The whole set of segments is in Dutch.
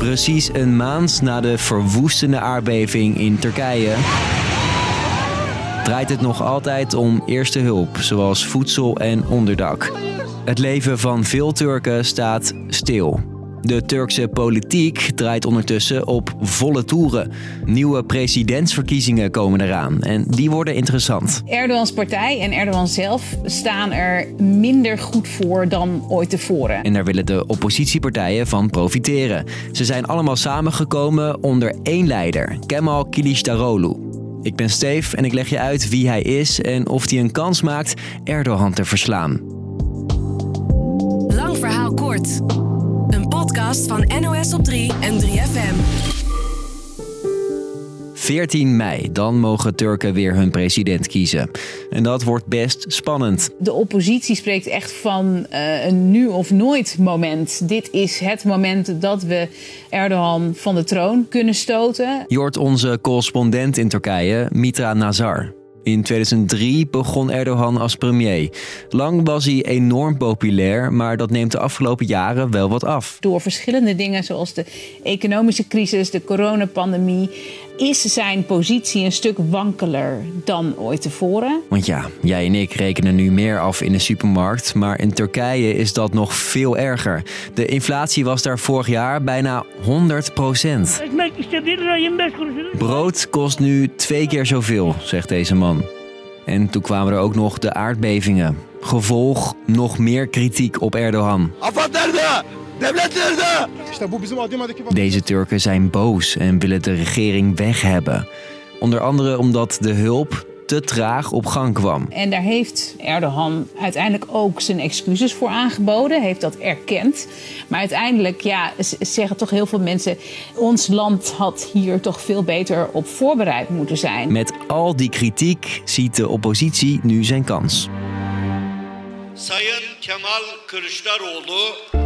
Precies een maand na de verwoestende aardbeving in Turkije draait het nog altijd om eerste hulp, zoals voedsel en onderdak. Het leven van veel Turken staat stil. De Turkse politiek draait ondertussen op volle toeren. Nieuwe presidentsverkiezingen komen eraan en die worden interessant. Erdogans partij en Erdogan zelf staan er minder goed voor dan ooit tevoren. En daar willen de oppositiepartijen van profiteren. Ze zijn allemaal samengekomen onder één leider, Kemal Kılıçdaroğlu. Ik ben Steef en ik leg je uit wie hij is en of hij een kans maakt Erdogan te verslaan. Lang verhaal kort. Podcast van NOS op 3 en 3FM. 14 mei, dan mogen Turken weer hun president kiezen. En dat wordt best spannend. De oppositie spreekt echt van uh, een nu of nooit moment. Dit is het moment dat we Erdogan van de troon kunnen stoten. Je hoort onze correspondent in Turkije, Mitra Nazar. In 2003 begon Erdogan als premier. Lang was hij enorm populair, maar dat neemt de afgelopen jaren wel wat af. Door verschillende dingen zoals de economische crisis, de coronapandemie, is zijn positie een stuk wankeler dan ooit tevoren. Want ja, jij en ik rekenen nu meer af in de supermarkt, maar in Turkije is dat nog veel erger. De inflatie was daar vorig jaar bijna 100 procent. Brood kost nu twee keer zoveel, zegt deze man. En toen kwamen er ook nog de aardbevingen. Gevolg nog meer kritiek op Erdogan. Deze Turken zijn boos en willen de regering weg hebben. Onder andere omdat de hulp te traag op gang kwam. En daar heeft Erdogan uiteindelijk ook zijn excuses voor aangeboden, heeft dat erkend. Maar uiteindelijk ja, zeggen toch heel veel mensen: ons land had hier toch veel beter op voorbereid moeten zijn. Met al die kritiek ziet de oppositie nu zijn kans. Sayın Kemal Kılıçdaroğlu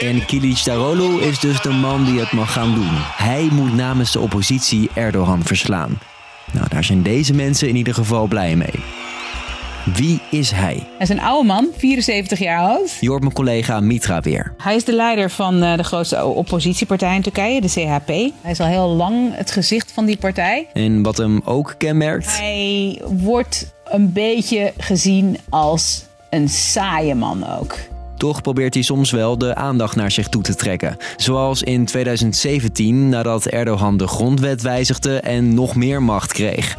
En Kılıçdaroğlu is dus de man die het mag gaan doen. Hij moet namens de oppositie Erdogan verslaan. Nou, daar zijn deze mensen in ieder geval blij mee. Wie is hij? Hij is een oude man, 74 jaar oud. Je hoort mijn collega Mitra weer. Hij is de leider van eh, de grootste oppositiepartij in Turkije, de CHP. Hij is al heel lang het gezicht van die partij. En wat hem ook kenmerkt? Hij wordt een beetje gezien als een saaie man ook. Toch probeert hij soms wel de aandacht naar zich toe te trekken. Zoals in 2017 nadat Erdogan de grondwet wijzigde en nog meer macht kreeg.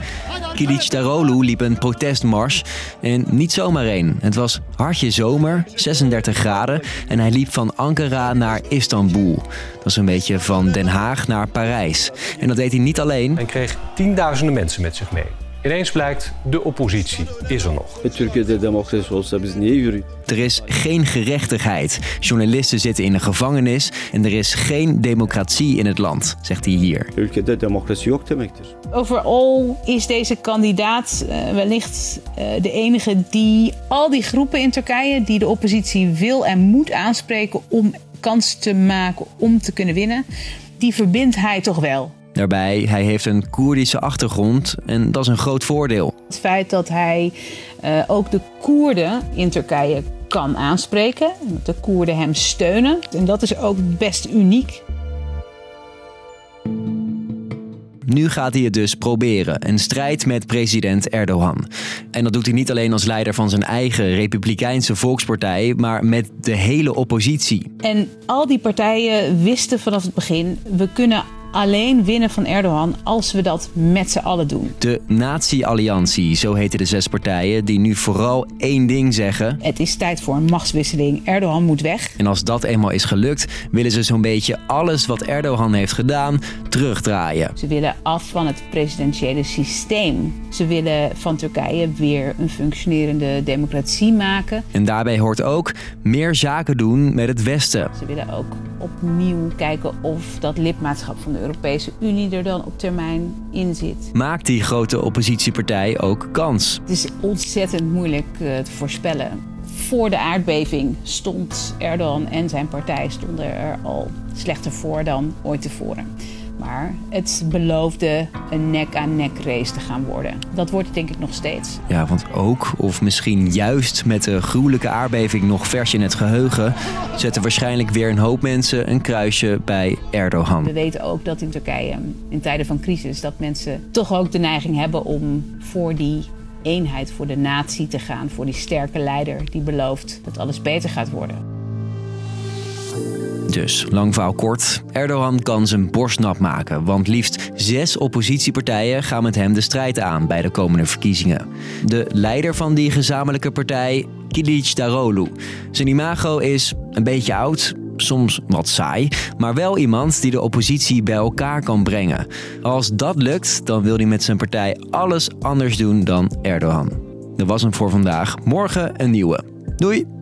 Kılıçdaroğlu liep een protestmars en niet zomaar één. Het was hartje zomer, 36 graden en hij liep van Ankara naar Istanbul. Dat is een beetje van Den Haag naar Parijs. En dat deed hij niet alleen. En kreeg tienduizenden mensen met zich mee. Ineens blijkt, de oppositie is er nog. Türkiye'de demokrasi olsa biz niye yürüyün? Er is geen gerechtigheid. Journalisten zitten in een gevangenis en er is geen democratie in het land, zegt hij hier. Overal is deze kandidaat uh, wellicht uh, de enige die al die groepen in Turkije die de oppositie wil en moet aanspreken om kans te maken om te kunnen winnen, die verbindt hij toch wel. Daarbij, hij heeft een Koerdische achtergrond en dat is een groot voordeel. Het feit dat hij uh, ook de Koerden in Turkije kan aanspreken, dat de Koerden hem steunen. En dat is ook best uniek. Nu gaat hij het dus proberen, een strijd met president Erdogan. En dat doet hij niet alleen als leider van zijn eigen Republikeinse Volkspartij, maar met de hele oppositie. En al die partijen wisten vanaf het begin: we kunnen alleen winnen van Erdogan als we dat met z'n allen doen. De Nazi-alliantie, zo heten de zes partijen, die nu vooral één ding zeggen. Het is tijd voor een machtswisseling. Erdogan moet weg. En als dat eenmaal is gelukt, willen ze zo'n beetje alles wat Erdogan heeft gedaan terugdraaien. Ze willen af van het presidentiële systeem. Ze willen van Turkije weer een functionerende democratie maken. En daarbij hoort ook meer zaken doen met het Westen. Ze willen ook opnieuw kijken of dat lidmaatschap van de Europese Unie er dan op termijn in zit. Maakt die grote oppositiepartij ook kans? Het is ontzettend moeilijk uh, te voorspellen. Voor de aardbeving stond Erdogan en zijn partij stonden er al slechter voor dan ooit tevoren. Maar het beloofde een nek-aan-nek race te gaan worden. Dat wordt het denk ik nog steeds. Ja, want ook, of misschien juist met de gruwelijke aardbeving nog vers in het geheugen, zetten waarschijnlijk weer een hoop mensen een kruisje bij Erdogan. We weten ook dat in Turkije in tijden van crisis dat mensen toch ook de neiging hebben om voor die eenheid, voor de natie te gaan, voor die sterke leider die belooft dat alles beter gaat worden. Dus, lang verhaal kort, Erdogan kan zijn borst nat maken, want liefst zes oppositiepartijen gaan met hem de strijd aan bij de komende verkiezingen. De leider van die gezamenlijke partij, Darolu. Zijn imago is een beetje oud, soms wat saai, maar wel iemand die de oppositie bij elkaar kan brengen. Als dat lukt, dan wil hij met zijn partij alles anders doen dan Erdogan. Dat was hem voor vandaag. Morgen een nieuwe. Doei!